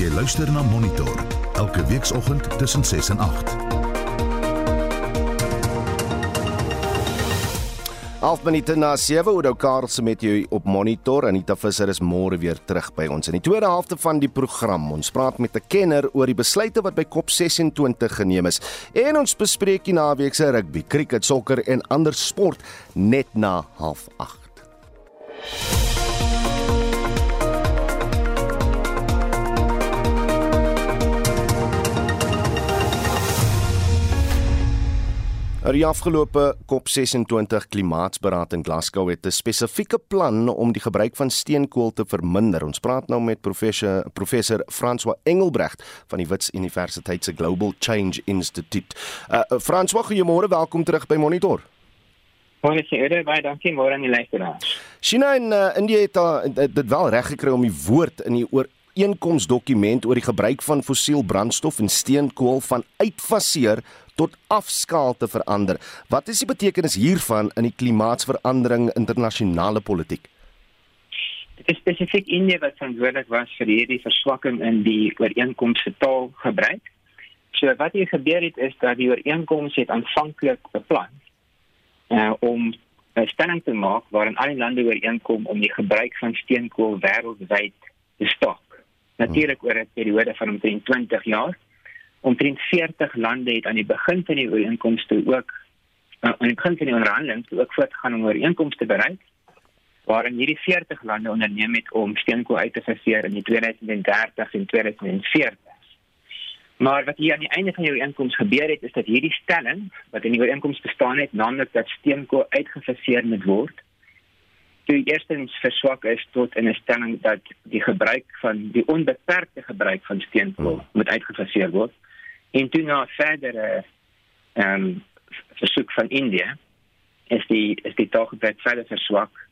Jy luister na Monitor elke weekoggend tussen 6 en 8. Half minute na 7 Oudo Karlse met jou op Monitor en Anita Visser is môre weer terug by ons in die tweede helfte van die program. Ons praat met 'n kenner oor die besluite wat by COP26 geneem is en ons bespreek die naweek se rugby, cricket, sokker en ander sport net na 08:30. Er die afgelope COP26 klimaatsberaad in Glasgow het 'n spesifieke plan om die gebruik van steenkool te verminder. Ons praat nou met professor professor François Engelbrecht van die Wits Universiteit se Global Change Institute. Uh, François, goeiemôre, welkom terug by Monitor. Môre eerder baie dankie môre aan die luisteraars. China en uh, India het uh, dit wel reg gekry om die woord in die oor ooreenkomsdokument oor die gebruik van fossiel brandstof en steenkool van uitfaseer tot afskaal te verander. Wat is die betekenis hiervan in die klimaatsverandering internasionale politiek? Dit is spesifiek India wat verantwoordelik was vir hierdie verswakking in die ooreenkomste taal gebruik. So wat hier gebeur het is dat die ooreenkoms het aanvanklik beplan uh, om 'n stelling te maak waarin al die lande ooreenkom om die gebruik van steenkool wêreldwyd te stop. Natuurlik oor 'n periode van omtrent 20 jaar omtrent 40 lande het aan die begin van die ooreenkomste ook uh, aan die begin van die onderhandelinge ook voortgegaan om ooreenkomste te bereik waarin hierdie 40 lande onderneem het om steenkool uit te faseer in die 2030 en 2040. Maar wat hier aan die einde van die ooreenkoms gebeur het is dat hierdie stelling wat in die ooreenkoms bestaan het, naamlik dat steenkool uitgefaseer moet word, toe eerstens verswak is tot 'n stelling dat die gebruik van die onbeperkte gebruik van steenkool hmm. moet uitgefaseer word en toe na verdere ehm um, versoek van India is die is die tog baie verder verswak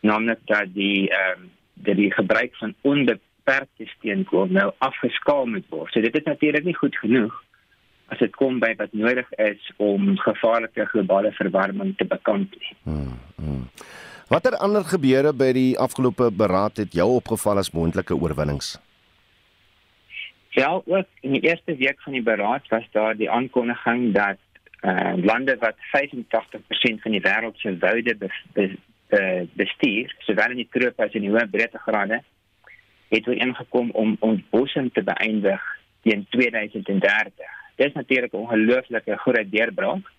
naamlik dat die ehm um, dat die gebruik van onbeperkte steenkool nou afgeskaal moet word. So dit is natuurlik nie goed genoeg as dit kom by wat nodig is om gevaarlike globale verwarming te bekamp nie. Hmm, hmm. Watter ander gebeure by die afgelope beraad het jou opgeval as moontlike oorwinnings? Ja, ook in die eerste week van die beraad was daar die aankondiging dat uh, lande wat 85% van die wêreld se woude be, be, be, bestuur, sowel in die trope as in die hoë breedtegrade, het ooreengekom om ontbossing te beëindig teen 2030. Dit is natuurlik 'n ongelooflike groot deurbraak.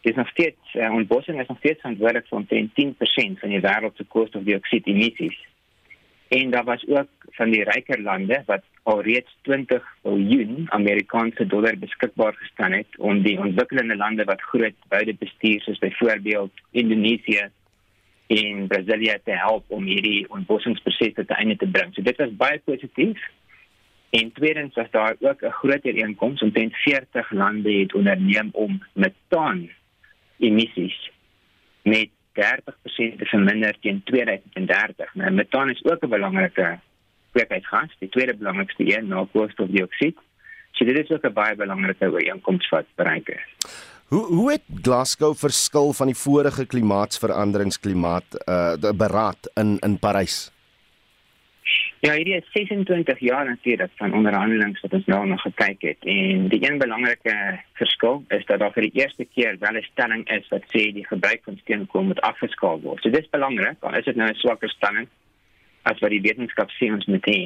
Dit is nog steeds uh, ontbossing is nog steeds verantwoordelik vir omtrent 10% van die wêreld se koolstofdioksied emissies. En daar was ook van die ryker lande wat alreeds 20 miljard Amerikaanse dollar beskikbaar gestel het om die ontwikkelende lande wat groot woude bestuur soos byvoorbeeld Indonesië en Brasilia te help om hierdie ontbossingsproses te einde te bring. So dit was baie positief. En tweedens was daar ook 'n groter inkoms omtrent 40 lande het onderneem om metaan emissies met 30% te verminder teen 2030. Nou metaan is ook 'n belangrike kweekhuisgas, die tweede belangrikste een na koolstofdioksied. So dit is ook 'n baie belangrike ooreenkoms wat bereik is. Hoe hoe het Glasgow verskil van die vorige klimaatsveranderingsklimaat uh beraad in in Parys? Ja, hierdie is 26 jaar natuurlik van onderhandelinge wat ons nou nog gekyk het en die een belangrike verskil is dat daar vir die eerste keer wel 'n stelling is wat sê die gebruik van steenkool moet afgeskaal word. So dis belangrik, al is dit nou 'n swakker stelling as wat die wetenskap sê ons moet hê.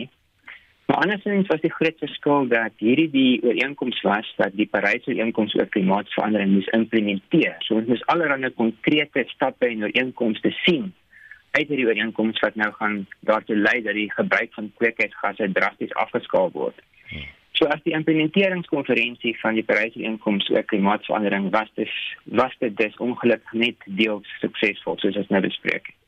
Maar andersins was die groot verskil dat hierdie die ooreenkoms was dat die Parys ooreenkoms oor klimaatsverandering moes implementeer. So ons moes allerlei konkrete stappe en ooreenkomste sien uit hierdie ooreenkoms wat nou gaan daartoe lei dat die gebruik van kweekhuisgasse drasties afgeskaal word. So as die implementeringskonferensie van die Parys-ooreenkoms oor klimaatsverandering was dit was dit dus ongelukkig net deels suksesvol soos ons nou bespreek het.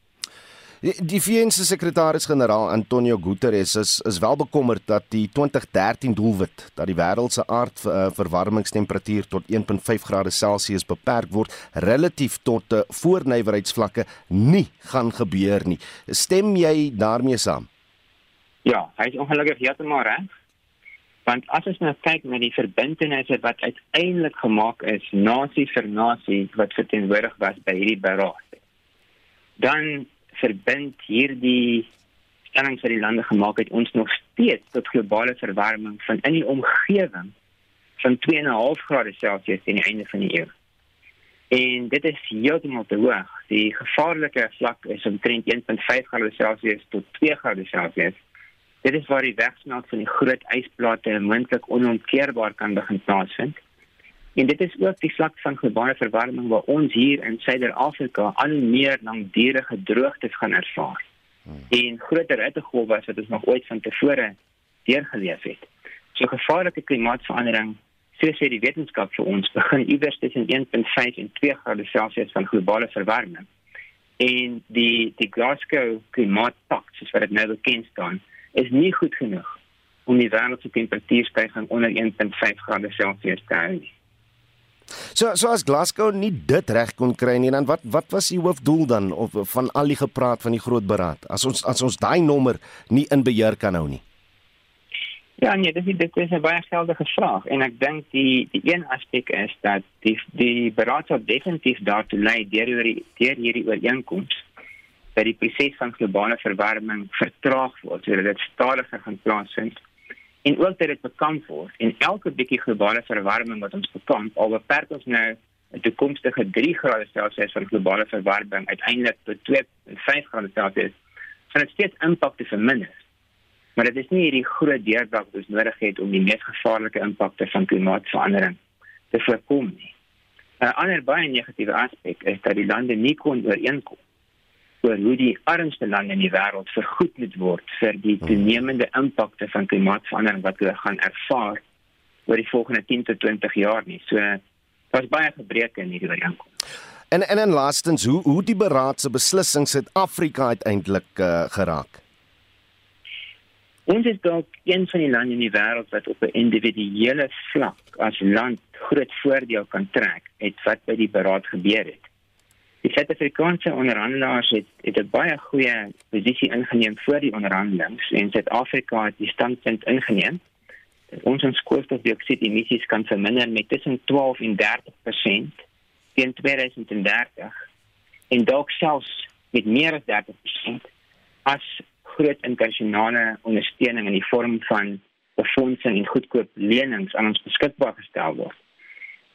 Die, VN se sekretaris-generaal Antonio Guterres is is wel bekommerd dat die 2013 doelwit dat die wêreld se aardverwarmingstemperatuur tot 1.5 grade Celsius beperk word relatief tot uh, voornywerheidsvlakke nie gaan gebeur nie. Stem jy daarmee saam? Ja, hy is ongelukkig heeltemal reg. Want as ons nou kyk na die verbintenisse wat uiteindelik gemaak is nasie vir nasie wat verteenwoordig was by hierdie beraad, dan verbind hierdie stellings wat die lande gemaak het ons nog steeds tot globale verwarming van in die omgewing van 2.5 grade Celsius teen die einde van die eeu. En dit is heeltemal te hoog. Die gevaarlike vlak is omtrent 1.5 grade Celsius tot 2 grade Celsius. Dit is waar die wegsmelt van die groot ysplate moontlik onomkeerbaar kan begin plaasvind. En dit is ook die vlak van globale verwarming waar ons hier in Suider-Afrika al meer langdurige droogtes gaan ervaar. Hmm. En groter hittegolwe as wat ons nog ooit van tevore deurgeleef het. So gevaarlike klimaatsverandering So sê die wetenskap vir ons begin iewers tussen 1.5 en 2 grade Celsius van globale verwarming. En die die Glasgow Klimaatpakt, soos wat dit nou bekend staan, is nie goed genoeg om die wêreldse temperatuurstygings onder 1.5 grade Celsius te hou nie. So so as Glasgow nie dit reg kon kry nie, dan wat wat was die hoofdoel dan of van al die gepraat van die groot beraad? As ons as ons daai nommer nie in beheer kan hou nie. Ja, nee, dit is dit is 'n baie geldige vraag en ek dink die die een aspek is dat die die beraad sal definitief daartoe lei deur hierdie deur hierdie ooreenkoms dat die proses van globale verwarming vertraag word, sodat dit stadiger gaan plaasvind en ook dat dit bekamp word en elke bietjie globale verwarming wat ons bekamp al beperk ons nou 'n toekomstige 3 grade Celsius van globale verwarming uiteindelik tot 2.5 grade Celsius gaan dit steeds impak te verminder maar dit is nie hierdie groot deurbraak wat ons nodig het om die mees gevaarlike impakte van klimaatsverandering te voorkom nie. 'n Ander baie negatiewe aspek is dat die lande nie kon ooreenkom oor hoe die armste lande in die wêreld vergoed moet word vir die hmm. toenemende impakte van klimaatsverandering wat hulle gaan ervaar oor die volgende 10 tot 20 jaar nie. So daar's baie gebreke in hierdie ooreenkoms. En en en laastens, hoe hoe die beraad se beslissings Suid-Afrika uiteindelik uh, geraak? Ons is dalk een van die lande in die wêreld wat op 'n individuele vlak as land groot voordeel kan trek uit wat by die beraad gebeur het. Die Suid-Afrikaanse onderhandelaars het, het 'n baie goeie posisie ingeneem voor die onderhandelings en Suid-Afrika het die standpunt ingeneem dat ons ons koolstofdioksied emissies kan verminder met tussen 12 en 30% teen 2030 en dalk selfs met meer as 30% as groot internasionale ondersteuning in die vorm van befondsing en goedkoop lenings aan ons beskikbaar gestel word.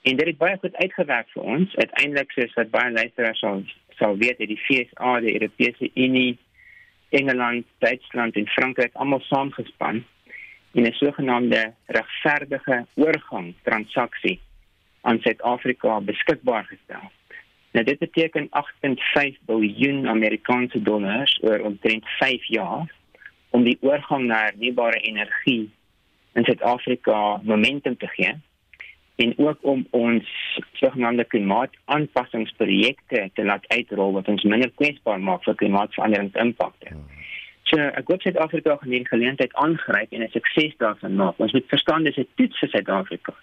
En dit het baie goed uitgewerk vir ons. Uiteindelik soos wat baie luisteraars sal sal weet, het die FSA, die Europese Unie, Engeland, Duitsland en Frankryk almal saamgespan in 'n sogenaamde regverdige oorgang transaksie aan Suid-Afrika beskikbaar gestel. Nou dit beteken 8.5 biljoen Amerikaanse dollars oor omtrent 5 jaar om die oorgang na hernubare energie in Suid-Afrika momentum te gee en ook om ons sogenaamde klimaataanpassingsprojekte te laat uitrol wat ons minder kwesbaar maak vir klimaatsveranderingsimpakte. So ek hoop Suid-Afrika gaan hierdie geleentheid aangryp en 'n sukses daarvan maak. Ons moet verstaan dis 'n toets vir Suid-Afrika.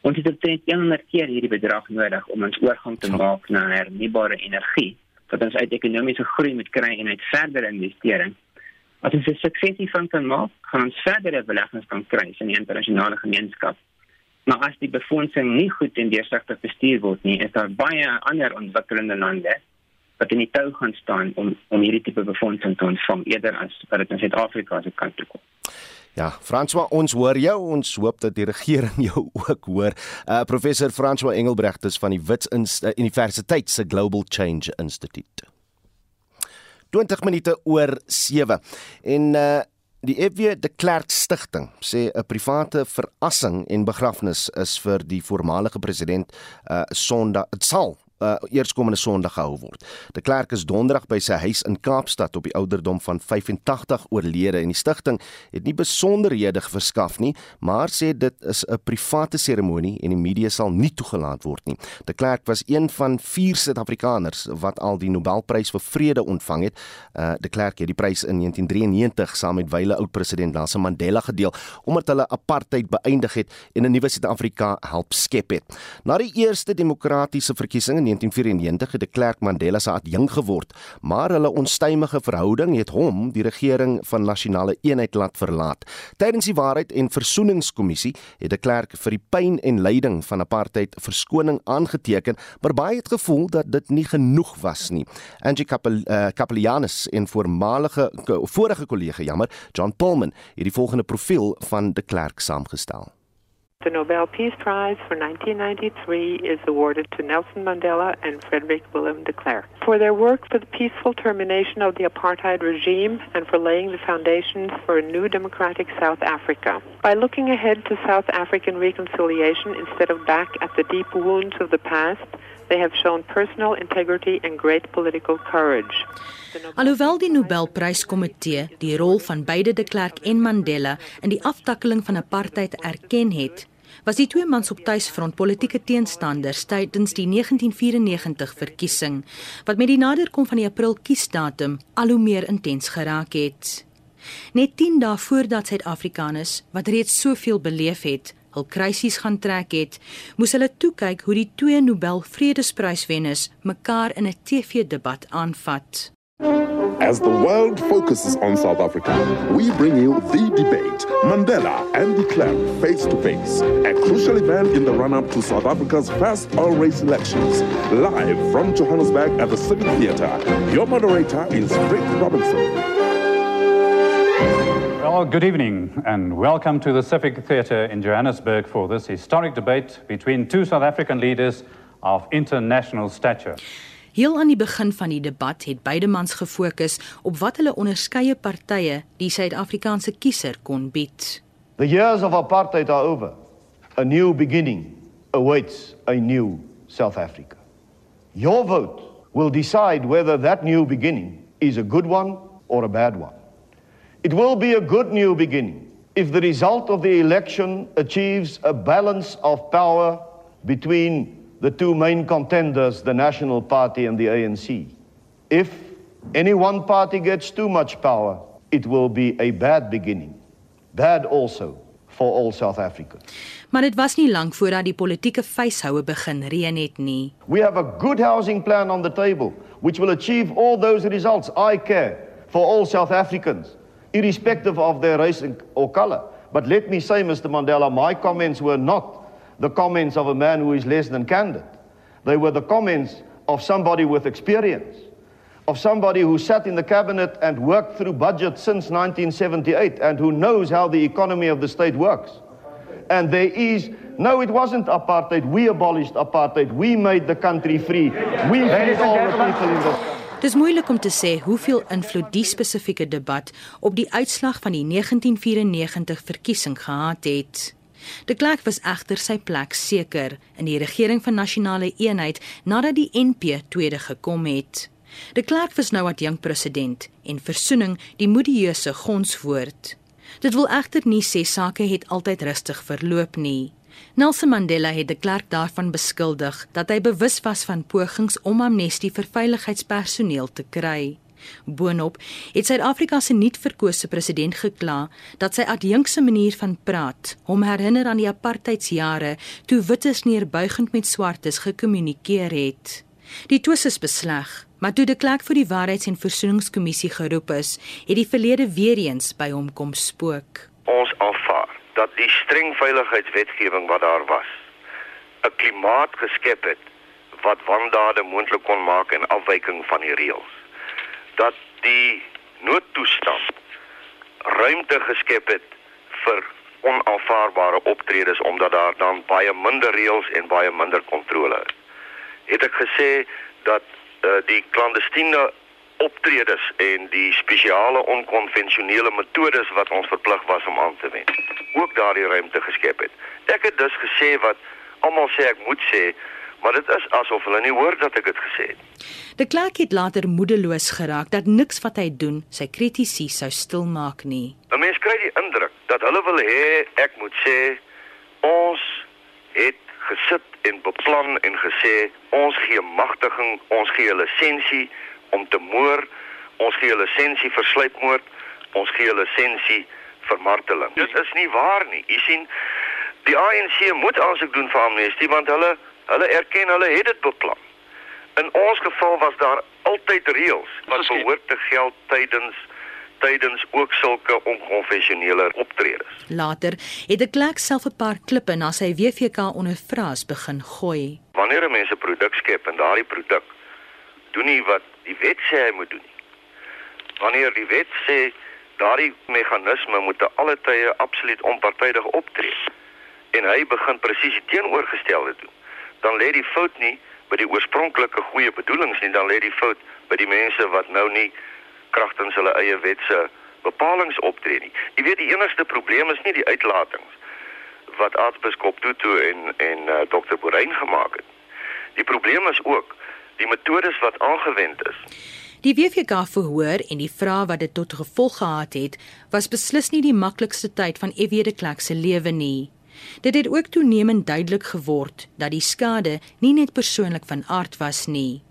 Ons het omtrent 100 keer hierdie bedrag nodig om ons oorgang te maak na hernubare energie, wat ons uit ekonomiese groei moet kry en uit verdere investering. As ons 'n sukses hiervan kan maak, gaan ons verdere beleggings kan kry in die internasionale gemeenskap. Maar as die befondsing nie goed en deursigtig bestuur word nie, is daar baie ander ontwikkelende lande wat in die tou gaan staan om om hierdie tipe befondsing te ontvang eerder as wat dit in Suid-Afrika se kant toe kom. Ja, François, ons hoor jou. Ons hoop dat die regering jou ook hoor. Uh professor François Engelbrecht is van die Wits uh, Universiteit se Global Change Institute. 20 minute oor 7. En uh die FW de Klerk Stichting sê 'n private verassing en begrafnis is vir die voormalige president uh Sondag. Dit sal uh, eerskomende Sondag gehou word. De Klerk is donderdag by sy huis in Kaapstad op die ouderdom van 85 oorlede en die stigting het nie besonderhede verskaf nie, maar sê dit is 'n private seremonie en die media sal nie toegelaat word nie. De Klerk was een van vier Suid-Afrikaners wat al die Nobelprys vir vrede ontvang het. Uh, de Klerk het die prys in 1993 saam met wyle oud-president Nelson Mandela gedeel omdat hulle apartheid beëindig het en 'n nuwe Suid-Afrika help skep het. Na die eerste demokratiese verkiesing 1994 het de Klerk Mandela se adjunk geword, maar hulle onstuimige verhouding het hom die regering van nasionale eenheid laat verlaat. Tydens die Waarheid en Versoeningskommissie het de Klerk vir die pyn en lyding van apartheid verskoning aangeteken, maar baie het gevoel dat dit nie genoeg was nie. Angie Kapelianus uh, en voormalige vorige kollega jammer, John Pullman, het die volgende profiel van de Klerk saamgestel. The Nobel Peace Prize for 1993 is awarded to Nelson Mandela and Frederick Willem de Klerk for their work for the peaceful termination of the apartheid regime and for laying the foundations for a new democratic South Africa. By looking ahead to South African reconciliation instead of back at the deep wounds of the past, they have shown personal integrity and great political courage. Alhoewel die Nobelpryskomitee die rol van beide de Klerk en Mandela in die aftakkeling van apartheid erken het, was die twee mans op tuisfront politieke teenstanders tydens die 1994 verkiesing wat met die naderkom van die April kiesdatum al hoe meer intens geraak het. Net 10 dae voordat Suid-Afrikaners wat reeds soveel beleef het, hul krisis gaan trek het, moes hulle toe kyk hoe die twee Nobel Vredespryswenners mekaar in 'n TV-debat aanvat. As the world focuses on South Africa, we bring you the debate Mandela and de Klerk face to face. A crucial event in the run up to South Africa's first all race elections. Live from Johannesburg at the Civic Theatre. Your moderator is Rick Robinson. Well, good evening and welcome to the Civic Theatre in Johannesburg for this historic debate between two South African leaders of international stature. Heel aan die begin van die debat het beide mans gefokus op wat hulle onderskeie partye die Suid-Afrikaanse kiezer kon bied. The years of apartheid are over. A new beginning awaits a new South Africa. Your vote will decide whether that new beginning is a good one or a bad one. It will be a good new beginning if the result of the election achieves a balance of power between the two main contenders, the National Party and the ANC. If any one party gets too much power, it will be a bad beginning. Bad also for all South Africans. Maar dit was nie lank voordat die politieke feeshoue begin reën het nie. We have a good housing plan on the table which will achieve all those results I care for all South Africans irrespective of their race or color. But let me say Mr Mandela my comments were not the comments of a man who is less than candid. They were the comments of somebody with experience, of somebody who sat in the cabinet and worked through budget since 1978 and who knows how the economy of the state works. And there is no, it wasn't apartheid. We abolished apartheid. We made the country free. We freed all the people in the Dit is moeilik om te sê hoeveel invloed die spesifieke debat op die uitslag van die 1994 verkiesing gehad het. De Klerk was egter sy plek seker in die regering van nasionale eenheid nadat die NP tweede gekom het. De Klerk was nou adjunk president en versoening die modieuse gonswoord. Dit wil egter nie sê sake het altyd rustig verloop nie. Nelson Mandela het de Klerk daarvan beskuldig dat hy bewus was van pogings om amnestie vir veiligheidspersoneel te kry. Boonop het Suid-Afrika se nuutverkose president gekla dat sy adjunkse manier van praat hom herinner aan die apartheidsjare toe wites neerbuigend met swartes gekommunikeer het. Die twis is besleg, maar toe die klerk vir die waarheids- en versoeningskommissie geroep is, het die verlede weer eens by hom kom spook. Ons aanvaar dat die streng veiligheidswetgewing wat daar was, 'n klimaat geskep het wat wandade moontlik kon maak en afwyking van die reëls dat die noodtoestand ruimte geskep het vir onaanvaarbare optredes omdat daar dan baie minder reëls en baie minder kontrole is. Het ek gesê dat uh, die klandestiene optredes en die spesiale onkonvensionele metodes wat ons verplig was om aan te wend, ook daardie ruimte geskep het. Ek het dus gesê wat almal sê ek moet sê, maar dit is asof hulle nie hoor dat ek dit gesê het. De Klerk het later moedeloos geraak dat niks wat hy doen sy kritisie sou stilmaak nie. 'n Mens kry die indruk dat hulle wil hê ek moet sê ons het gesit en beplan en gesê ons gee magtiging, ons gee lisensie om te moor, ons gee lisensie vir sluipmoord, ons gee lisensie vir marteling. Dit is nie waar nie. U sien, die ANC moet aansoek doen vir amnestie want hulle Hulle erken hulle het dit beplan. In ons geval was daar altyd reëls wat behoort te geld tydens tydens ook sulke onkonvensionele optredes. Later het de Klerk self 'n paar klippe na sy WVK ondervraas begin gooi. Wanneer 'n mens 'n produk skep en daardie produk doen nie wat die wet sê hy moet doen nie. Wanneer die wet sê daardie meganisme moet te alle tye absoluut onpartydig optree en hy begin presies die teenoorgestelde doen, dan lê die fout nie by die oorspronklike goeie bedoelings nie, dan lê die fout by die mense wat nou nie kragtens hulle eie wetse bepalinge optree nie. Jy weet die enigste probleem is nie die uitlatings wat aartsbiskop Tutu en en uh, Dr. Borein gemaak het. Die probleem is ook die metodes wat aangewend is. Die WVK verhoor en die vrae wat dit tot gevolg gehad het, was beslis nie die maklikste tyd van F.W. de Klerk se lewe nie. Dit het ook toenemend duidelik geword dat die skade nie net persoonlik van aard was nie.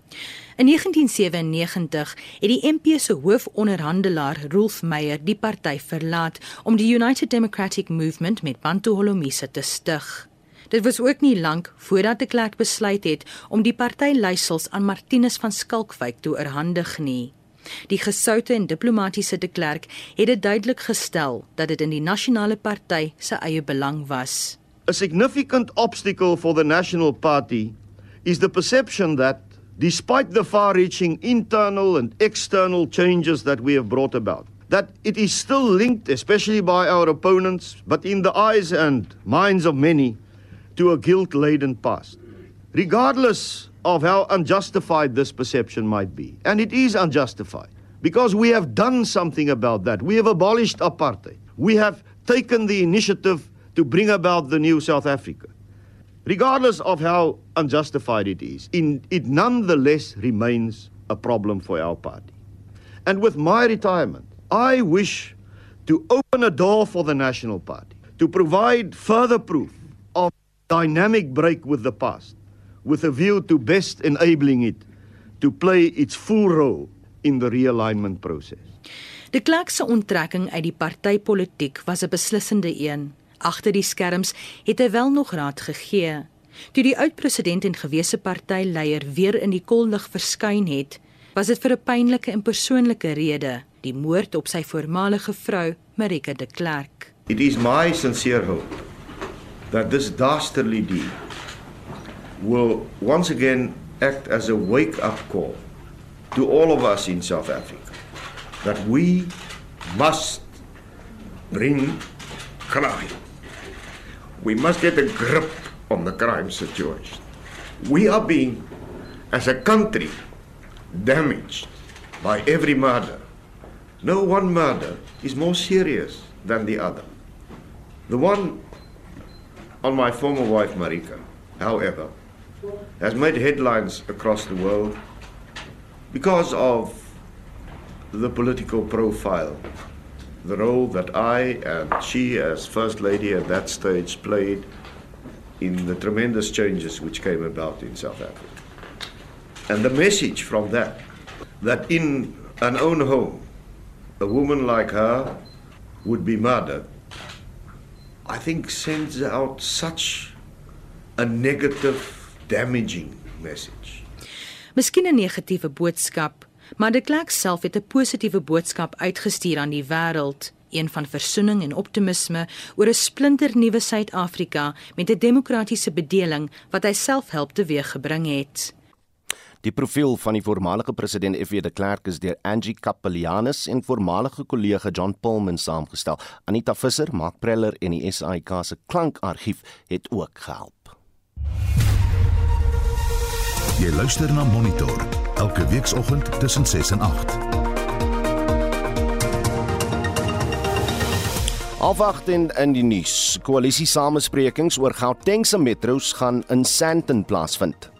In 1997 het die MP se hoofonderhandelaar Rolf Meyer die party verlaat om die United Democratic Movement met Bantu Holomisa te stig. Dit was ook nie lank voordat die klerk besluit het om die party leiersels aan Martinus van Skalkwyk toe oorhandig nie. Die gesoute en diplomatisiese de Klerk het dit duidelik gestel dat dit in die nasionale party se eie belang was. A significant obstacle for the National Party is the perception that despite the far reaching internal and external changes that we have brought about, that it is still linked, especially by our opponents, but in the eyes and minds of many, to a guilt laden past. Regardless of how unjustified this perception might be, and it is unjustified, because we have done something about that. We have abolished apartheid. We have taken the initiative to bring about the new South Africa regardless of how unjustified it is, in, it nonetheless remains a problem for our party. And with my retirement, I wish to open a door for the National Party, to provide further proof of dynamic break with the past, with a view to best enabling it to play its full role in the realignment process. De Klerk se onttrekking uit die partytetiek was 'n beslissende een. Agter die skerms het hy wel nog raad gegee. Toe die oud-president en gewese partyleier weer in die kollig verskyn het, was dit vir 'n pynlike en persoonlike rede, die moord op sy voormalige vrou, Marika de Klerk. It is my sincere hope that this dastardly deed will once again act as a wake-up call to all of us in South Africa that we must bring crime we must get a grip on the crime situation. We are being, as a country, damaged by every murder. No one murder is more serious than the other. The one on my former wife Marika, however, has made headlines across the world because of the political profile the role that I and she, as First Lady at that stage, played in the tremendous changes which came about in South Africa. And the message from that, that in an own home, a woman like her would be murdered, I think sends out such a negative, damaging message. Miskien 'n negatiewe boodskap maar de Klerk self het 'n positiewe boodskap uitgestuur aan die wêreld, een van versoening en optimisme oor 'n splinternuwe Suid-Afrika met 'n demokratiese bedeling wat hy self help teweeggebring het. Die profiel van die voormalige president F.W. de Klerk is deur Angie Kapelianus en voormalige kollega John Pullman saamgestel. Anita Visser, Mark Preller en die SAIK se klankargief het ook gehelp. Jy luister na Monitor elke weekoggend tussen 6 en 8. Afwag in in die nuus. Koalisie samesprekings oor Gauteng se metro's gaan in Sandton plaasvind.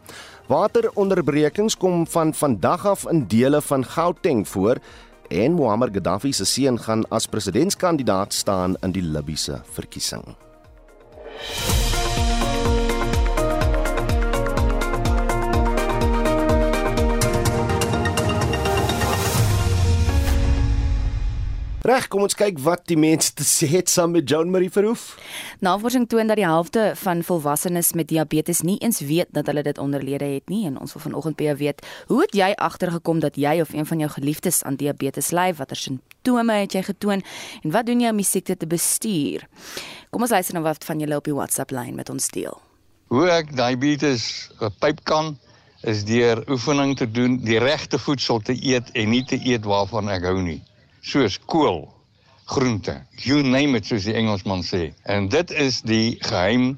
Wateronderbrekings kom van vandag af in dele van Gauteng voor en Muammar Gaddafi se seun gaan as presidentskandidaat staan in die Libiese verkiesing. Reg, kom ons kyk wat die mense te sê het saam met Joan Marie Verhoef. Navorsing toon dat die helfte van volwassenes met diabetes nie eens weet dat hulle dit onderlede het nie en ons wil vanoggend by jou weet, hoe het jy agtergekom dat jy of een van jou geliefdes aan diabetes ly? Watter simptome het jy getoon en wat doen jy om die siekte te bestuur? Kom ons luister nou wat van julle op die WhatsApp lyn met ons deel. Hoe ek diabetes gepyp kan is deur oefening te doen, die regte voedsel te eet en nie te eet waarvan ek hou nie. Soos kool, groente, you name it soos die Engelsman sê. En dit is die geheim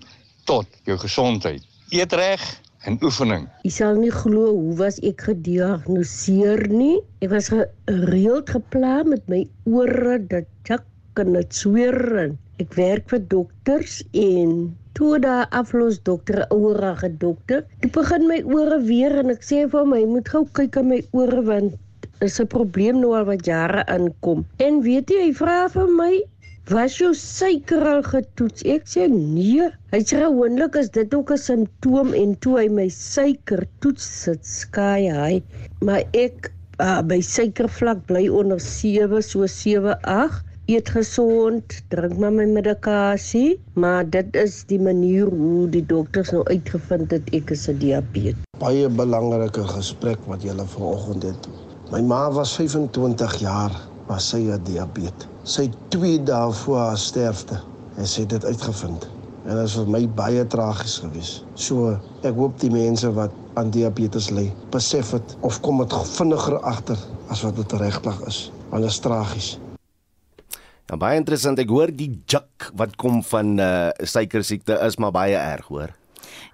tot jou gesondheid. Eet reg en oefening. Ek sal nie glo hoe was ek gediagnoseer nie. Ek was gereeld gepla met my ore dat jak en dit sweer. Ek werk vir dokters en toe daar aflos dokter, ouerige dokter. Toe begin my ore weer en ek sê vir my, moet gou kyk aan my ore want is 'n probleem nou al wat jare aankom. En weet jy, hy vra vir my, "Was jou suiker al getoets?" Ek sê, "Nee." Hy sê, "Gewoonlik is dit ook 'n simptoom en toe hy my suiker toets, sit skaai hy." Maar ek uh, my suikervlak bly onder 7, so 7, 8 eet gesond, drink maar my medikasie, maar dit is die manier hoe die dokters nou uitgevind het ek is 'n diabetes. Baie belangrike gesprek wat julle vanoggend het. My ma was 25 jaar, was sy 'n diabetes. Sy 2 dae voor haar sterfte en sy het dit uitgevind. En dit is vir my baie tragies geweest. So, ek hoop die mense wat aan diabetes ly, besef dit of kom dit vinniger agter as wat dit regplag is. Want dit is tragies. Ja, baie interessant. Ek hoor die juk wat kom van uh suiker siekte is maar baie erg, hoor.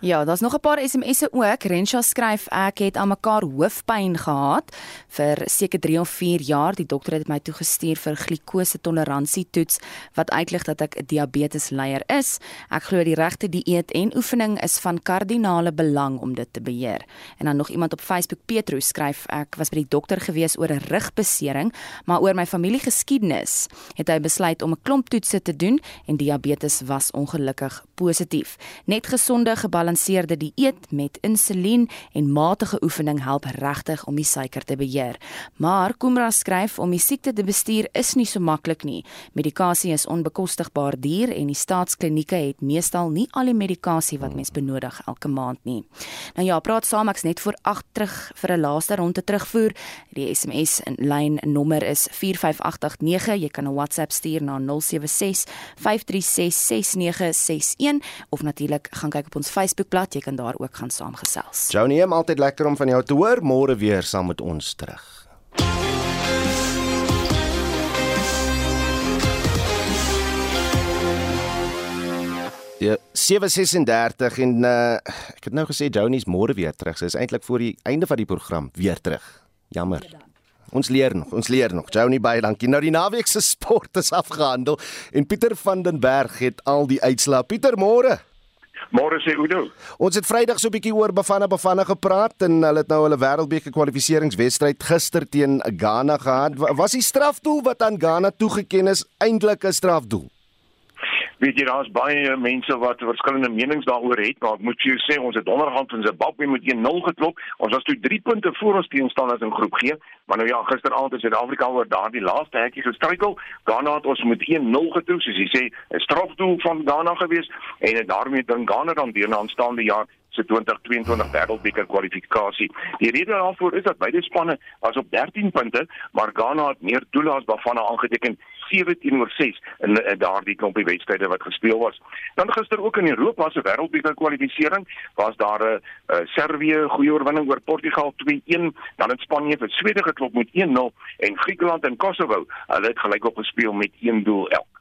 Ja, daar's nog 'n paar SMS'e ook. Rensha skryf ek het aan mekaar hoofpyn gehad vir seker 3 of 4 jaar. Die dokter het my toegestuur vir glikose toleransie toets wat uitlig dat ek 'n diabetes leier is. Ek glo die regte dieet en oefening is van kardinale belang om dit te beheer. En dan nog iemand op Facebook Petro skryf ek was by die dokter gewees oor 'n rugbesering, maar oor my familiegeskiedenis het hy besluit om 'n klomp toetse te doen en diabetes was ongelukkig positief. Net gesonde gebalanseerde dieet met insulien en matige oefening help regtig om die suiker te beheer. Maar Kumra skryf om die siekte te bestuur is nie so maklik nie. Medikasie is onbekostigbaar duur en die staatsklinieke het meestal nie al die medikasie wat mens benodig elke maand nie. Nou ja, praat saam ek's net voor 8 terug vir 'n laaste ronde terugvoer. Die SMS in lyn nommer is 45889. Jy kan 'n WhatsApp stuur na 076 536 6961 of natuurlik gaan kyk op ons Facebookblad, jy kan daar ook gaan saamgesels. Joni, altyd lekker om van jou te hoor. Môre weer saam met ons terug. Ja, 7:36 en uh, ek het nou gesê Joni's môre weer terug. Sy is eintlik voor die einde van die program weer terug. Jammer. Ons leer nog, ons leer nog. Joni baie dankie. Nou die naweek se sport is afgehandel en Pieter van den Berg het al die uitslae. Pieter, môre. Môre sê Udo. Ons het Vrydag so 'n bietjie oor Bafana Bafana gepraat en hulle het nou hulle wêreldbeker kwalifikasiewedstryd gister teen Ghana gehad. Was die strafdoel wat aan Ghana toegeken is eintlik 'n strafdoel? Weet jy daar's baie mense wat verskillende menings daaroor het maar ek moet vir jou sê ons het donderdag van Zimbabwe met 1-0 geklop. Ons was toe 3 punte voor ons teenstanders in groep G. Maar nou ja gisteraand het Suid-Afrika oor daardie laaste hekkie gestruikel. Ghana het ons met 1-0 getrou soos jy sê 'n strafdoel van Ghana gewees. En daarmee dan Ghana dan weer na aanstaande jaar se 2022 wêreldbeker kwalifikasie. Die rede daarvoor is dat beide spanne was op 13 punte, maar Ghana het meer doele as Bafana aangeteken 17 oor 6 in, in daardie klompie wedstryde wat gespeel was. Dan gister ook in Europa se wêreldbeker kwalifikasie was daar 'n uh, uh, Servië goeie oorwinning oor Portugal 2-1, dan het Spanje vir Swede geklop met 1-0 en Griekeland en Kosovo, hulle het gelykop gespeel met 1 doel elk.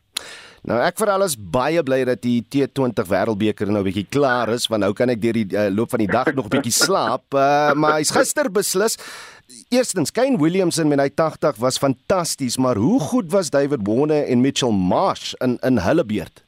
Nou ek vir alles baie bly dat die T20 Wêreldbeker nou 'n bietjie klaar is want nou kan ek deur die uh, loop van die dag nog 'n bietjie slaap. Uh, maar hy's gister beslis. Eerstens, Kane Williamson met hy 80 was fantasties, maar hoe goed was David Warner en Mitchell Marsh in in hulle beurt?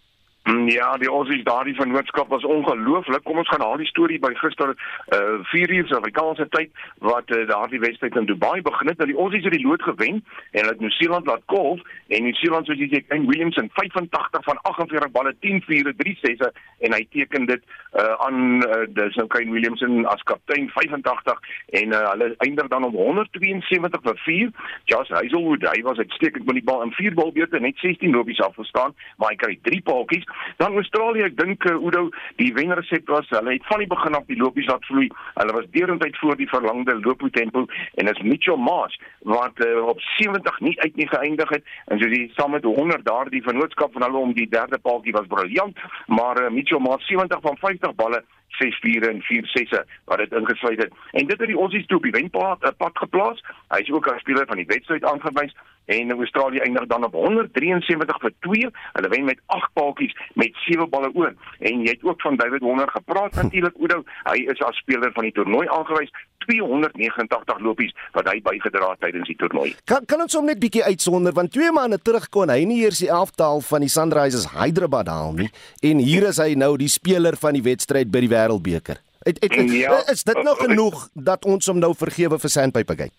Mm, Ja, die Aussies daardie vennootskap was ongelooflik. Kom ons gaan die storie by gister uh 4 uur Suid-Afrikaanse tyd wat uh, daardie wedstryd in Dubai begin het. Nou die Aussies het die lood gewen en hulle het Nieu-Seeland laat kolf en Nieu-Seeland soos jy sê, Kane Williamson 85 van 48 balle 10 4 3 6 en hy teken dit uh aan uh, dis nou Kane Williamson as kaptein 85 en uh, hulle eindig dan op 172 vir 4. Josh Hazelwood, hy was uitstekend met die bal in 4 balbeurte net 16 lopies afgestaan, maar hy kry 3 paaltjies. Dan Australië, ek dink uh, Udo, die wenresep was hulle het van die begin af die lopies laat vloei. Hulle was deurentyd voor die verlangde looptempo en is Mitchell Marsh wat uh, op 70 nie uit nie geëindig het en so die saam met 100 daardie vennootskap van hulle om die derde paaltjie was briljant, maar uh, Mitchell Marsh 70 van 50 balle 6 4 en 4 6 wat dit ingesluit het. En dit het die Aussies toe op die wenpad uh, pad geplaas. Hy is ook as speler van die wedstryd aangewys en Australië eindig dan op 173 vir 2. Hulle wen met 8 paaltjies met 7 balle oor. En jy het ook van David Warner gepraat natuurlik Oudo. Hy is as speler van die toernooi aangewys 289 lopies wat hy bygedra het tydens die toernooi. Kan kan ons hom net bietjie uitsonder want twee maande terug kon hy nie eers die 11taal van die Sunrisers Hyderabad haal nie en hier is hy nou die speler van die wedstryd by die Wêreldbeker. Het, het, het, Ja. is dit nou genoeg dat ons hom nou vergewe vir Sandpiper Gate?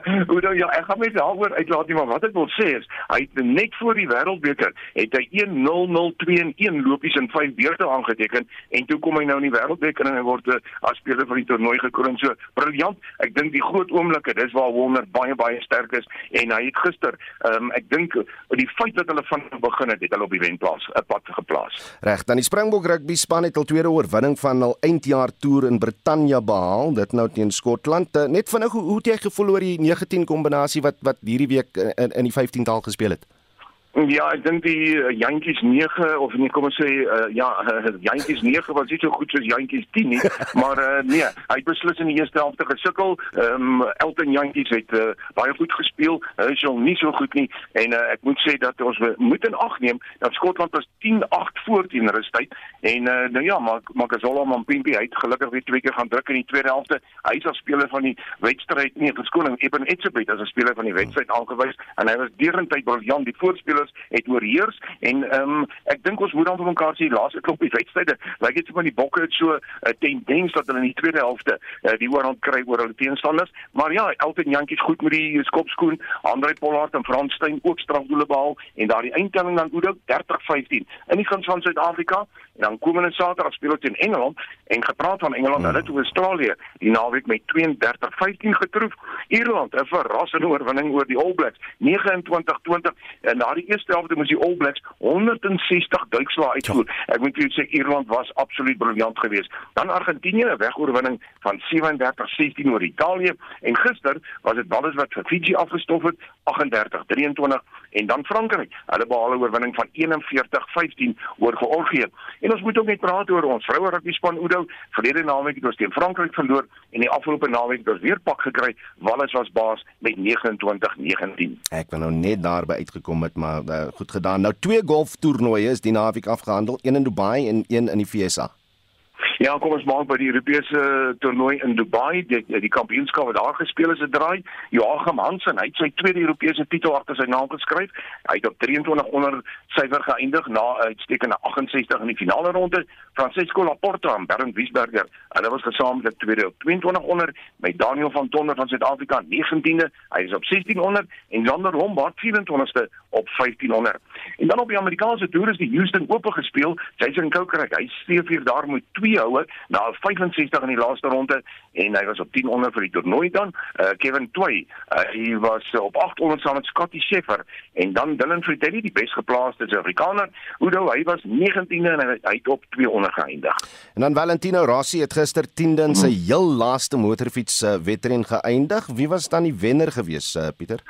Hoe dan ja, ek gaan met daaroor uitlaat nie, maar wat ek wil sê is, hy het net voor die wêreldbeker het hy 1-0-0-2 en 1 lopies in 5 beurte aangeteken en toe kom hy nou in die wêreldbeker en hy word uh, as speler van die toernooi gekroon. So briljant. Ek dink die groot oomblikke, dis waar Warner baie baie sterk is en hy het gister, um, ek dink die feit dat hulle van begin het, het hulle op die wenplaas 'n pad geplaas. Reg, dan die Springbok rugby span het al tweede oorwinning van hul eindjaar toer in Brittanje behaal, dit nou teen Skotland. Uh, net vinnig, hoe, hoe het jy gevoel oor die 19 kombinasie wat wat hierdie week in, in, die 15 taal gespeel het? Ja, ek dink die uh, Jantjies 9 of nee, kom ons sê uh, ja, Jantjies 9 was nie so goed soos Jantjies 10 nie, maar uh, nee, hy het beslis in die eerste helfte gesukkel. Ehm um, Elton Jantjies het uh, baie goed gespeel. Hy is al nie so goed nie en uh, ek moet sê dat ons moet in ag neem dat Skotland was 10-8 voor teen rustyd en uh, nou ja, maar Makazola Mampimpi het gelukkig weer twee keer gaan druk in die tweede helfte. Hy is as speler van die wedstryd, nee, verskoning, Eben Etzebeth as 'n speler van die wedstryd aangewys en hy was deurentyd briljant. Die voorspelers het oorheers en ehm um, ek dink ons moet dan vir mekaar sê die laaste klompie wedstryde lyk dit so van die bokke het so 'n uh, tendens dat hulle in die tweede helfte uh, die oorhand kry oor hulle teenstanders. Maar ja Elton Jantjies goed met die skopskoen. Andre Pollard en Frans Steyn ook strafdoele behaal en daardie eindtelling dan Oudo 30-15 in die guns van Suid-Afrika en dan komende Saterdag speel hulle teen Engeland en gepraat van Engeland hulle het Australië die naweek met 32-15 getroof. Ierland 'n verrassende oorwinning oor die All Blacks 29-20 en na die eerste helfte moes die All Blacks 160 duikslae uitvoer. Ek moet vir julle sê Ierland was absoluut briljant geweest. Dan Argentinië 'n wegoorwinning van 37-16 oor Italië en gister was dit alles wat vir Fiji afgestof het 38-23 en dan Frankryk. Hulle behaal 'n oorwinning van 41-15 oor Georgië. En ons moet ook net praat oor ons vroue rugby span Oudo. Verlede naweek het ons teen Frankryk verloor en die afgelope naweek het ons weer pak gekry. Wallis was baas met 29-19. Ek wou nou net daarby uitgekom het, maar uh, goed gedaan. Nou twee golftoernooie is die naweek afgehandel, een in Dubai en een in die VSA. Ja, kom ons maak by die Europese toernooi in Dubai, die die kampioenskap wat daar gespeel is, 'n draai. Joachim Hansen, hy het sy tweede Europese titel agter sy naam geskryf. Hy het op 23 onder syfer geëindig na 'n uitstekende 68 in die finale ronde. Francesco Laporta en Bernd Wiesberger, hulle was gesamentlik tweede op 22 onder met Daniel van Tonder van Suid-Afrika 19de. Hy is op 16 onder en Sander Lombard 24ste op 15 onder. En dan op die Amerikaanse toer is die Houston Open gespeel. Jason Kokrak, hy steef hier daar met 2 houe na 65 in die laaste ronde en hy was op 10 onder vir die toernooi dan. Uh, Kevin Tway, uh, hy was op 8 onder saam met Scotty Scheffler en dan Dylan Fratelli, die besgeplaaste Suid-Afrikaner. Hoewel hy was 19de en hy, hy het op 2 onder geëindig. En dan Valentino Rossi het gister 10de in sy heel laaste motorfiets uh, wedren geëindig. Wie was dan die wenner gewees, uh, Pieter?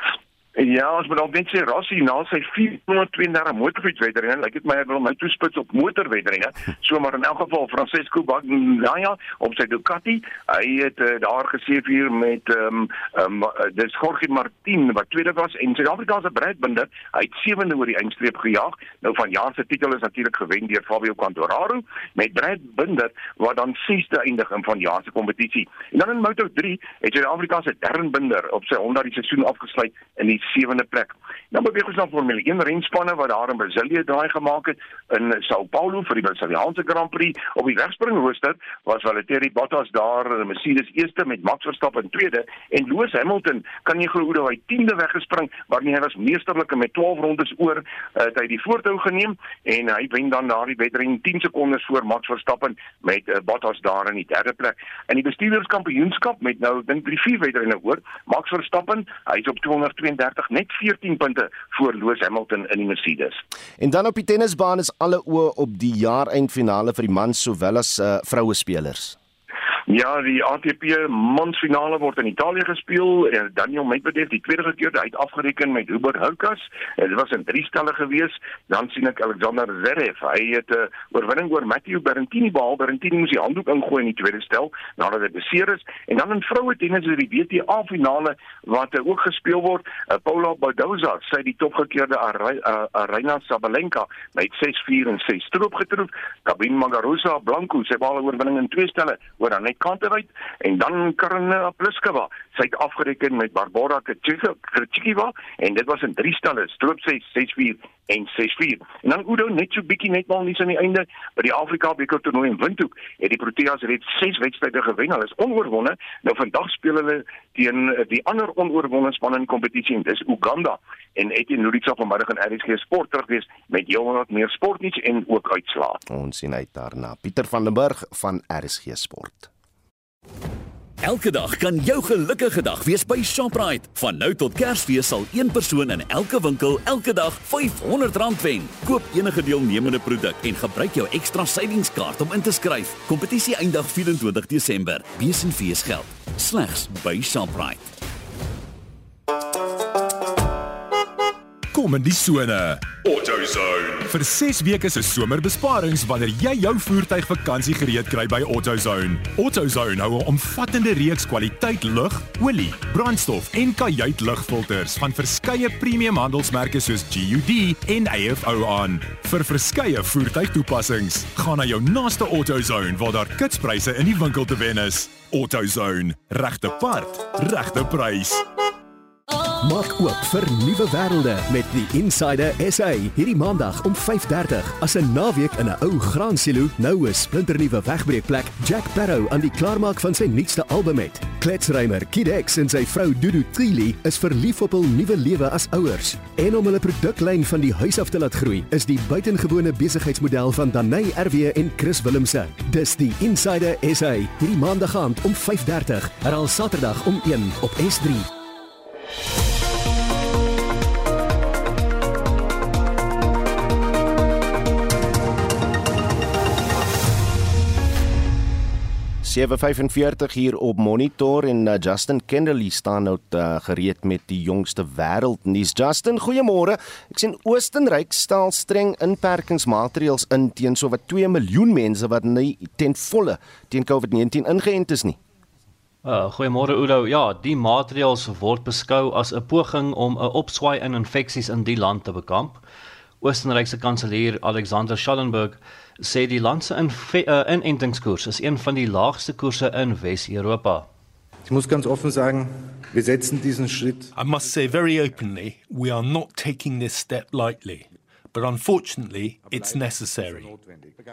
Ja, ons moet dalk net sê Rossi na sy 432 motorfietswedrenne, lyk dit my hy wil my toespits op motorwedrenne. So maar in elk geval Francesco Bagnaia op sy Ducati, hy het uh, daar geseef hier met ehm um, um, dis Jorge Martin wat tweede was en Suid-Afrika se Brad Binder, hy het sewende oor die eindstreep gejaag. Nou van jaar se titel is natuurlik gewen deur Fabio Quartararo met Brad Binder wat dan 6de eindig in van jaar se kompetisie. En dan in Moto3 het Suid-Afrika se Darren Binder op sy Honda die seisoen afgesluit in die sewende plek. Dan beweeg ons na Formule 1 renspanne wat daar in Brasilië draai gemaak het in Sao Paulo vir die Brasiliaanse Grand Prix. Op die wegspringrooster was Valtteri Bottas daar in Mercedes eerste met Max Verstappen tweede en Lewis Hamilton kan nie glo hoe hy 10de weggespring maar nie hy was meesterlik met 12 rondes oor uh, het hy die voortou geneem en hy wen dan daardie wedren 10 sekondes voor Max Verstappen met uh, Bottas daar in die derde plek. In die bestuurderskampioenskap met nou dink 3 4 wedrenne oor Max Verstappen hy is op 232 net 14 punte voor Lewis Hamilton in die Mercedes. En dan op die tennisbaan is alle oë op die jaareindfinale vir die mans sowel as uh, vroue spelers. Ja, die ATP mansfinale word in Italië gespeel en Daniel Medvedev die tweede keer uit afgereken met Hubert Hurkacz. Dit was 'n drie stelle gewees. Dan sien ek Alexander Zverev. Hy het 'n uh, oorwinning oor Matteo Berrettini behaal. Berrettini moes die handdoek ingooi in die tweede stel nadat hy beseer is. En dan in vroue tennis is die WTA finale wat uh, ook gespeel word. Uh, Paula Badoza sy die topgekeerde Arina uh, Sabalenka met 6-4 en 6 stroop getroof. Gabin Muguruza Blanco sy behaal 'n oorwinning in twee stelle oor net kante uit en dan Karina Pliskova. Sy het afgereken met Barbara Krejcikova en dit was in drie stelle, stroop 6, 6-4 en 6-4. En dan Udo net so bietjie net maar nie aan die einde by die Afrika beker toernooi in Windhoek het die Proteas reeds 6 wedstryde gewen. Hulle is onoorwonde. Nou vandag speel hulle teen die ander onoorwonde span in kompetisie en dis Uganda. En Etienne Nurik sal vanmiddag in RSG Sport terug wees met heelwat meer sportnuus en ook uitslae. Ons sien uit daarna. Pieter van den Burg van RSG Sport. Elke dag kan jou gelukkige dag wees by Shoprite. Van nou tot Kersfees sal een persoon in elke winkel elke dag R500 wen. Koop enige deelnemende produk en gebruik jou ekstra savingskaart om in te skryf. Kompetisie eindig 24 Desember. Wees en fees geld. Slegs by Shoprite. Kom in die sone. AutoZone. Vir 6 weke se somerbesparings wanneer jy jou voertuig vakansie gereed kry by AutoZone. AutoZone hou 'n omvattende reeks kwaliteit lug, olie, brandstof en kajuitlugfilters van verskeie premium handelsmerke soos GUD en AFO aan. Vir verskeie voertuigtoepassings, gaan na jou naaste AutoZone waar daar kitspryse in die winkel te wen is. AutoZone, regte part, regte prys. Maak oop vir nuwe wêrelde met die Insider SA hierdie maandag om 5:30 as 'n naweek in 'n ou graansilo nou 'n splinternuwe wegbreekplek Jack Barrow aan die klaarmaak van sy nuutste album het. Kletsreimer Kidex en sy vrou Dudu Trili is verlief op hul nuwe lewe as ouers en om hulle produklyn van die huis af te laat groei is die buitengewone besigheidsmodel van Danai RW en Chris Willemse. Dis die Insider SA hierdie maandag aand om 5:30 herhaal Saterdag om 1 op S3. 7:45 hier op monitor en uh, Justin Kennerly staan nou uh, gereed met die jongste wêreldnuus. Justin, goeiemôre. Ek sien Oostenryk stel streng inperkingsmaatreëls in teen sowat 2 miljoen mense wat nie ten volle teen COVID-19 ingeënt is nie. Uh, goeiemôre Udo. Ja, die maatreëls word beskou as 'n poging om 'n opswaai in infeksies in die land te bekamp. Oostenryk se kanselier Alexander Schallenberg sê die land se uh, inentingskoers is een van die laagste koerse in Wes-Europa. Ich muss ganz offen sagen, wir setzen diesen Schritt. I must say very openly, we are not taking this step lightly. But unfortunately, it's necessary.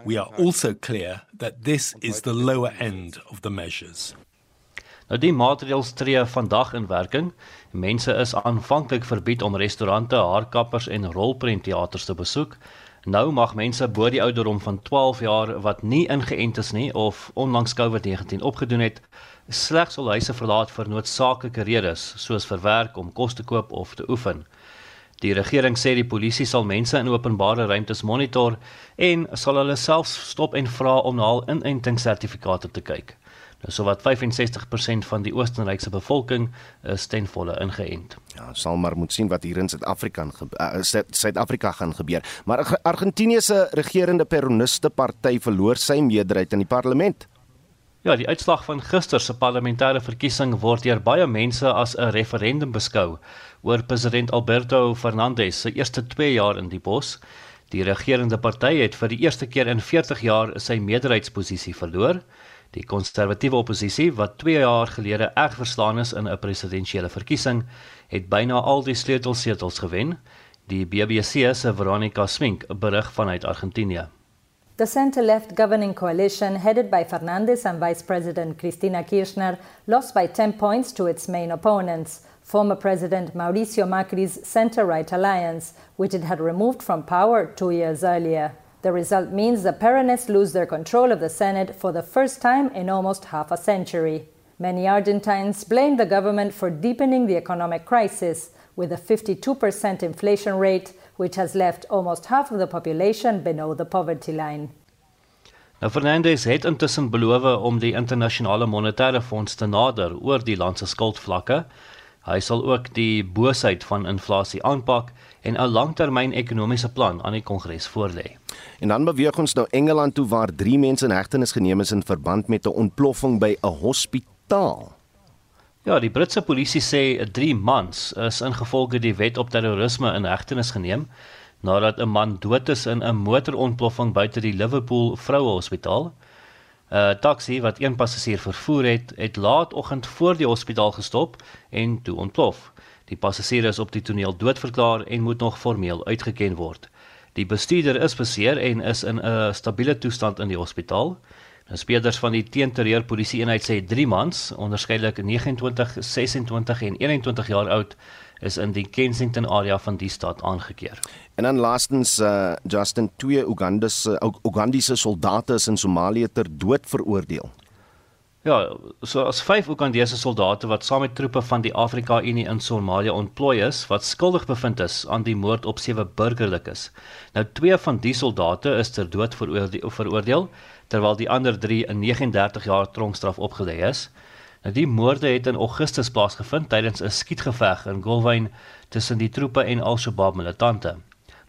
We are also clear that this is the lower end of the measures. Nou die maatreëls tree vandag in werking. Mense is aanvanklik verbied om restaurante, haarkappers en rolprentteaters te besoek. Nou mag mense bo die ouderdom van 12 jaar wat nie ingeënt is nie of onlangs COVID-19 opgedoen het, slegs hul huise verlaat vir noodsaaklike redes, soos vir werk, om kos te koop of te oefen. Die regering sê die polisie sal mense in openbare ruimtes monitor en sal hulle selfs stop en vra om na hul inentingssertifikate te kyk. Nou sowat 65% van die Oostenrykse bevolking is ten volle ingeënt. Ja, sal maar moet sien wat hier in Suid-Afrika uh, Suid-Afrika gaan gebeur. Maar Argentinië se regerende Peroniste party verloor sy meerderheid in die parlement. Ja, die uitslag van gister se parlementêre verkiesing word deur baie mense as 'n referendum beskou oor president Alberto Fernandez se eerste 2 jaar in die pos. Die regerende party het vir die eerste keer in 40 jaar sy meerderheidsposisie verloor. Die konservatiewe oppositie wat 2 jaar gelede erg verslaan is in 'n presidentsiële verkiesing, het byna al die sleutelsetels gewen. Die BBC se Veronica Swink berig vanuit Argentinië. The center left governing coalition, headed by Fernandez and Vice President Cristina Kirchner, lost by 10 points to its main opponents, former President Mauricio Macri's center right alliance, which it had removed from power two years earlier. The result means the Peronists lose their control of the Senate for the first time in almost half a century. Many Argentines blame the government for deepening the economic crisis, with a 52% inflation rate which has left almost half of the population below the poverty line. Nou Fernandez het intussen beloof om die internasionale monetaire fonds te nader oor die land se skuldvlakke. Hy sal ook die boosheid van inflasie aanpak en 'n langtermyn ekonomiese plan aan die Kongres voorlê. En dan beweeg ons nou Engeland toe waar 3 mense in hegtenis geneem is in verband met 'n ontploffing by 'n hospitaal. Ja, die Britse polisie sê 3 mans is ingevolge die wet op terrorisme in hegtenis geneem nadat 'n man dood is in 'n motorontploffing buite die Liverpool Vroue Hospitaal. 'n Taxi wat een passasier vervoer het, het laatoggend voor die hospitaal gestop en toe ontplof. Die passasier is op die toneel doodverklaar en moet nog formeel uitgeken word. Die bestuurder is beseer en is in 'n stabiele toestand in die hospitaal. Nou speerders van die teenterreur polisie eenheid sê 3 mans, onderskeidelik 29, 26 en 21 jaar oud, is in die Kensington area van die stad aangekeer. En dan laastens uh, Justin twee Ugandese Ugandiese soldate is in Somalië ter dood veroordeel. Ja, so as vyf Ugandese soldate wat saam met troepe van die Afrika Unie in Somalië ontplooi is, wat skuldig bevind is aan die moord op sewe burgerlikes. Nou twee van die soldate is ter dood veroordeel, veroordeel terwyl die ander 3 'n 39 jaar tronkstraf opgelê is. Nou die moorde het in Augustus plaasgevind tydens 'n skietgeveg in Golwyn tussen die troepe en Al-Shabaab militante.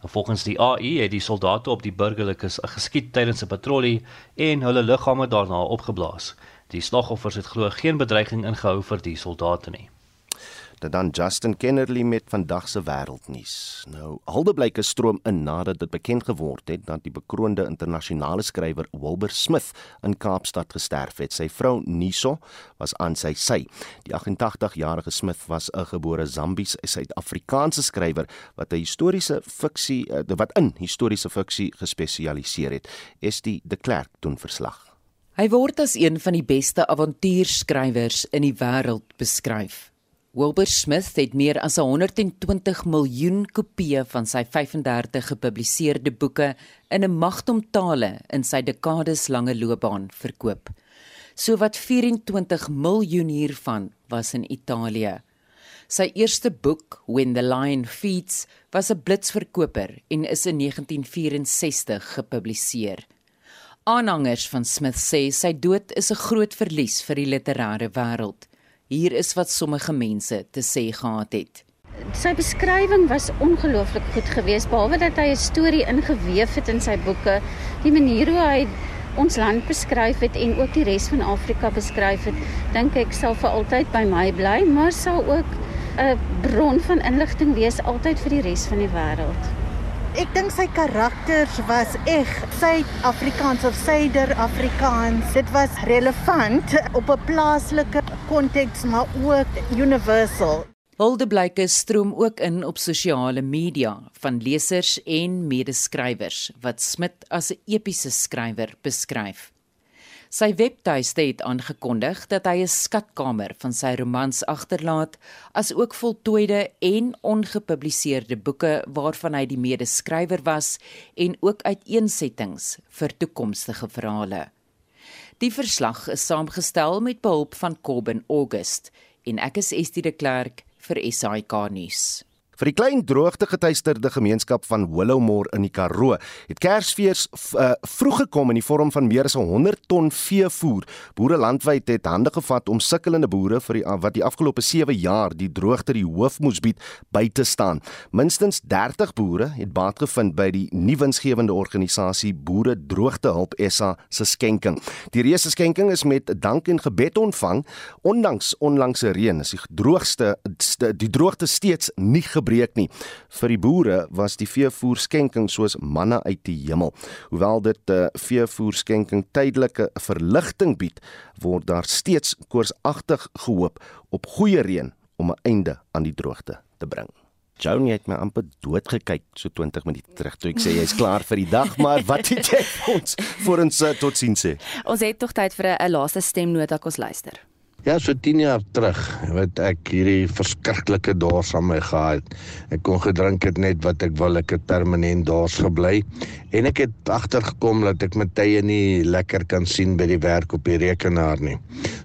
Nou volgens die AI het die soldate op die burgerlikes geskiet tydens 'n patrollie en hulle liggame daarna opgeblaas. Die slagoffers het glo geen bedreiging ingehou vir die soldate nie dit dan Justin Kennerly met vandag se wêreldnuus. Nou, Haldeblyke stroom in nadat dit bekend geword het dat die bekroonde internasionale skrywer Wilbur Smith in Kaapstad gesterf het. Sy vrou Niso was aan sy sy. Die 88-jarige Smith was 'n gebore Zambies Suid-Afrikaanse skrywer wat 'n historiese fiksie eh, wat in historiese fiksie gespesialiseer het. Estie de Klerk doen verslag. Hy word as een van die beste avontuurskrywers in die wêreld beskryf. Wilbur Smith het meer as 120 miljoen kopieë van sy 35 gepubliseerde boeke in 'n magtom tale in sy dekades lange loopbaan verkoop. Sowat 24 miljoen hiervan was in Italië. Sy eerste boek, When the Lion Feeds, was 'n blitsverkoper en is in 1964 gepubliseer. Aanhangers van Smith sê sy dood is 'n groot verlies vir die literêre wêreld. Hier is wat sommige mense te sê gehad het. Sy beskrywing was ongelooflik goed geweest behalwe dat hy 'n storie ingeweef het in sy boeke. Die manier hoe hy ons land beskryf het en ook die res van Afrika beskryf het, dink ek sal vir altyd by my bly, maar sal ook 'n bron van inligting wees altyd vir die res van die wêreld. Ek dink sy karakters was eg Suid-Afrikaans of Suider-Afrikaans. Dit was relevant op 'n plaaslike konteks maar ook universal. Hulde blyke stroom ook in op sosiale media van lesers en medeskrywers wat Smit as 'n epiese skrywer beskryf. Sy webtuiste het aangekondig dat hy 'n skatkamer van sy romans agterlaat, asook voltooide en ongepubliseerde boeke waarvan hy die medeskrywer was en ook uiteensettings vir toekomstige verhale. Die verslag is saamgestel met behulp van Corbin August en ek is Estie de Klerk vir SAK nuus. Vir die klein droogtegetuisterde gemeenskap van Willowmore in die Karoo het Kersfees uh, vroeg gekom in die vorm van meer as 100 ton veevoer. Boere landwyd het hande gevat om sukkelende boere vir die wat die afgelope 7 jaar die droogte die hoof moes bied by te staan. Minstens 30 boere het baat gevind by die nuwensgewende organisasie Boere Droogtehulp SA se skenking. Die reuse skenking is met dank en gebed ontvang ondanks onlangse reën is die droogste die droogte steeds nie gebeur gebreek nie. Vir die boere was die veevoerskenking soos manna uit die hemel. Hoewel dit 'n uh, veevoerskenking tydelike verligting bied, word daar steeds koorsagtig gehoop op goeie reën om 'n einde aan die droogte te bring. Joan het my amper dood gekyk so 20 minute terug toe ek sê jy's klaar vir die dag, maar wat het jy ons vir ons uh, totsiens sê? Ons het tog tyd vir 'n laaste stemnota kos luister. Ja, so 10 jaar terug het ek hierdie verskriklike dors aan my gehad. Ek kon gedrink het net wat ek wil, ek het permanent dors gebly en ek het agtergekom dat ek met tye nie lekker kan sien by die werk op die rekenaar nie.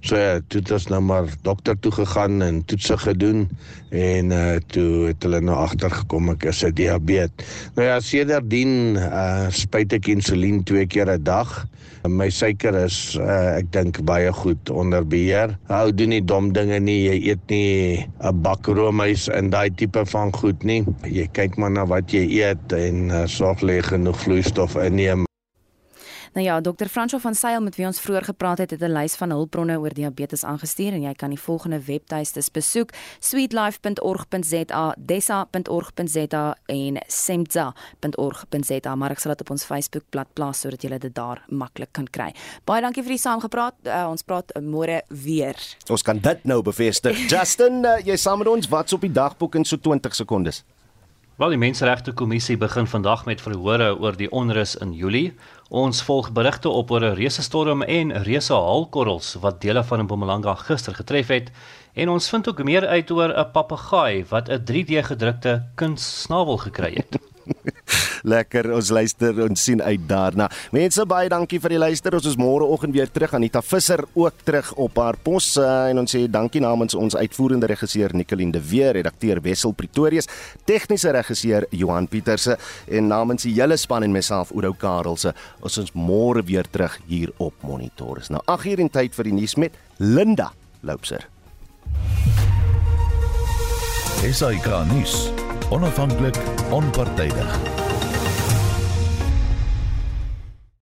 So toe het ons nou maar dokter toe gegaan en toetse gedoen en uh toe het hulle nou agtergekom ek is 'n diabetes. Nou ja, sedertdien uh spuit ek insulien twee keer 'n dag. My suiker is uh, ek dink baie goed onder beheer. Hou doen nie dom dinge nie. Jy eet nie 'n bak roomys in daai tipe van goed nie. Jy kyk maar na wat jy eet en uh, sorg lê genoeg vloeistof inneem. Nou ja, Dr. Franco van Sail met wie ons vroeër gepraat het, het 'n lys van hulpbronne oor diabetes aangestuur en jy kan die volgende webtuistes besoek: sweetlife.org.za, desa.org.za en semza.org.za, maar ek sal dit op ons Facebookblad plaas sodat jy dit daar maklik kan kry. Baie dankie vir die saamgepraat. Uh, ons praat môre weer. Ons kan dit nou bevestig. Justin, uh, jy saam met ons, wat's op die dagboek in so 20 sekondes? Wel die Menseregte Kommissie begin vandag met verhore oor die onrus in Julie. Ons volg berigte op oor 'n reuse storm en reuse haalkorrels wat dele van Mpumalanga gister getref het en ons vind ook meer uit oor 'n papegaai wat 'n 3D gedrukte kunstsnavel gekry het. Lekker, ons luister en sien uit daarna. Mense baie dankie vir die luister. Ons is môre oggend weer terug. Anita Visser ook terug op haar pos uh, en ons sê dankie namens ons uitvoerende regisseur Nicoline de Weer, redakteur Wessel Pretorius, tegniese regisseur Johan Pieterse en namens die hele span en myself Oudo Karelse. Ons is môre weer terug hier op Monitor. Is nou 8:00 in tyd vir die nuus met Linda Loupser. SAK nuus. Onafhanklik, onpartydig.